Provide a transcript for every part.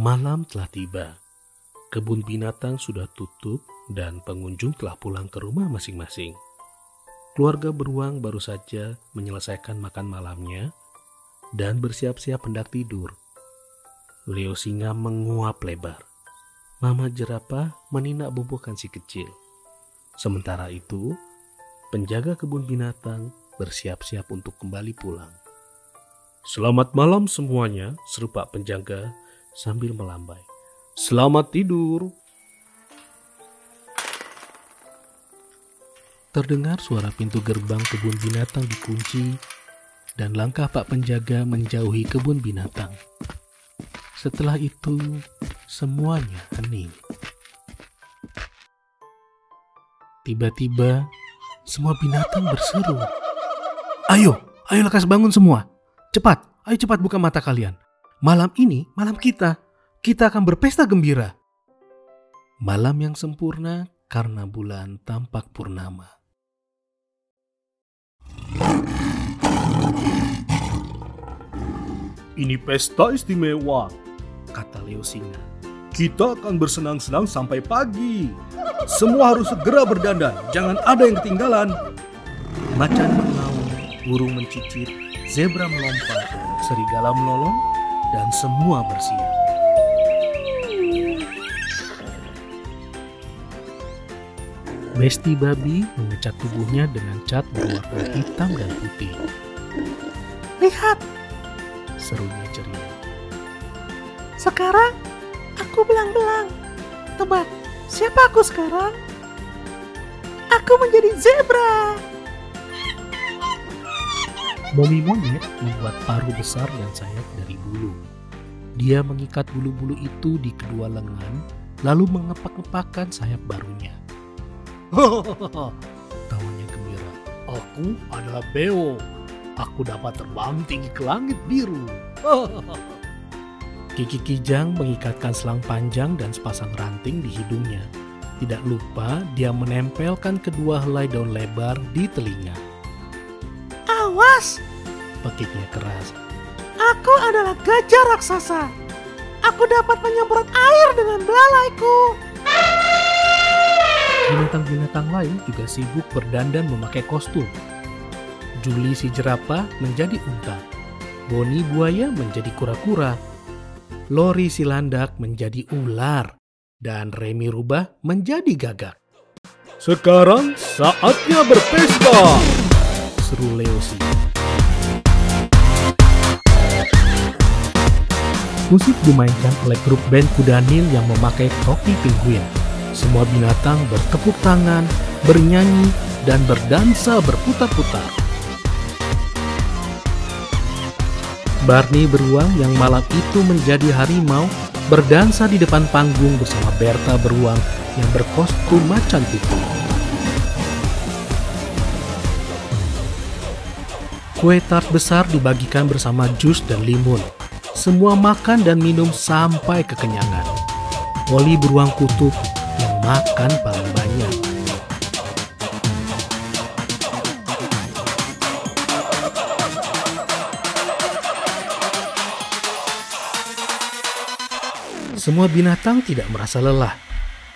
Malam telah tiba. Kebun binatang sudah tutup dan pengunjung telah pulang ke rumah masing-masing. Keluarga beruang baru saja menyelesaikan makan malamnya dan bersiap-siap hendak tidur. Leo singa menguap lebar. Mama jerapah meninak bubuhkan si kecil. Sementara itu, penjaga kebun binatang bersiap-siap untuk kembali pulang. Selamat malam semuanya, seru Pak Penjaga sambil melambai. Selamat tidur. Terdengar suara pintu gerbang kebun binatang dikunci dan langkah Pak Penjaga menjauhi kebun binatang. Setelah itu, semuanya hening. Tiba-tiba, semua binatang berseru. Ayo, ayo lekas bangun semua. Cepat, ayo cepat buka mata kalian. Malam ini, malam kita. Kita akan berpesta gembira. Malam yang sempurna karena bulan tampak purnama. Ini pesta istimewa, kata Leo Singa. Kita akan bersenang-senang sampai pagi. Semua harus segera berdandan, jangan ada yang ketinggalan. Macan mengaum, burung mencicit, zebra melompat, serigala melolong, dan semua bersiap. Besti babi mengecat tubuhnya dengan cat berwarna hitam dan putih. Lihat, serunya ceria. Sekarang aku belang-belang. Tebak, siapa aku sekarang? Aku menjadi zebra. Momi monyet membuat paruh besar dan sayap dari bulu. Dia mengikat bulu-bulu itu di kedua lengan, lalu mengepak-ngepakkan sayap barunya. Tawanya gembira. Aku adalah Beo. Aku dapat terbang tinggi ke langit biru. Kiki Kijang mengikatkan selang panjang dan sepasang ranting di hidungnya. Tidak lupa dia menempelkan kedua helai daun lebar di telinga. Awas! Pekiknya keras. Aku adalah gajah raksasa. Aku dapat menyemprot air dengan belalaiku. Binatang-binatang lain juga sibuk berdandan memakai kostum. Juli si jerapah menjadi unta. Boni buaya menjadi kura-kura. Lori si landak menjadi ular. Dan Remi rubah menjadi gagak. Sekarang saatnya berpesta! Seru Leosi. Musik dimainkan oleh grup band Kudanil yang memakai topi penguin. Semua binatang bertepuk tangan, bernyanyi, dan berdansa berputar-putar. Barney beruang yang malam itu menjadi harimau berdansa di depan panggung bersama Berta beruang yang berkostum macan tutul. Kue tart besar dibagikan bersama jus dan limun. Semua makan dan minum sampai kekenyangan. Oli beruang kutub yang makan paling banyak. Semua binatang tidak merasa lelah.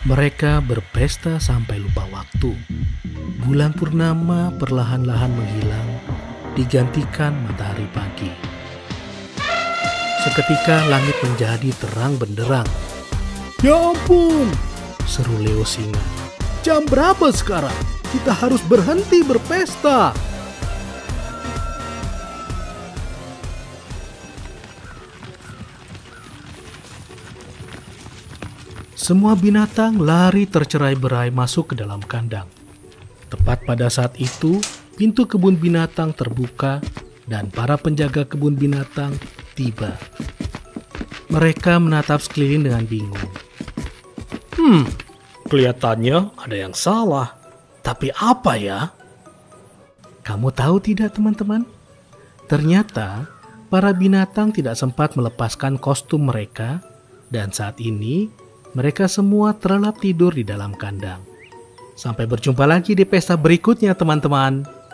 Mereka berpesta sampai lupa waktu. Bulan purnama perlahan-lahan menghilang digantikan matahari pagi. Seketika langit menjadi terang benderang. Ya ampun, seru Leo Singa. Jam berapa sekarang? Kita harus berhenti berpesta. Semua binatang lari tercerai-berai masuk ke dalam kandang. Tepat pada saat itu, Pintu kebun binatang terbuka dan para penjaga kebun binatang tiba. Mereka menatap sekeliling dengan bingung. Hmm, kelihatannya ada yang salah. Tapi apa ya? Kamu tahu tidak teman-teman? Ternyata para binatang tidak sempat melepaskan kostum mereka dan saat ini mereka semua terlelap tidur di dalam kandang. Sampai berjumpa lagi di pesta berikutnya teman-teman.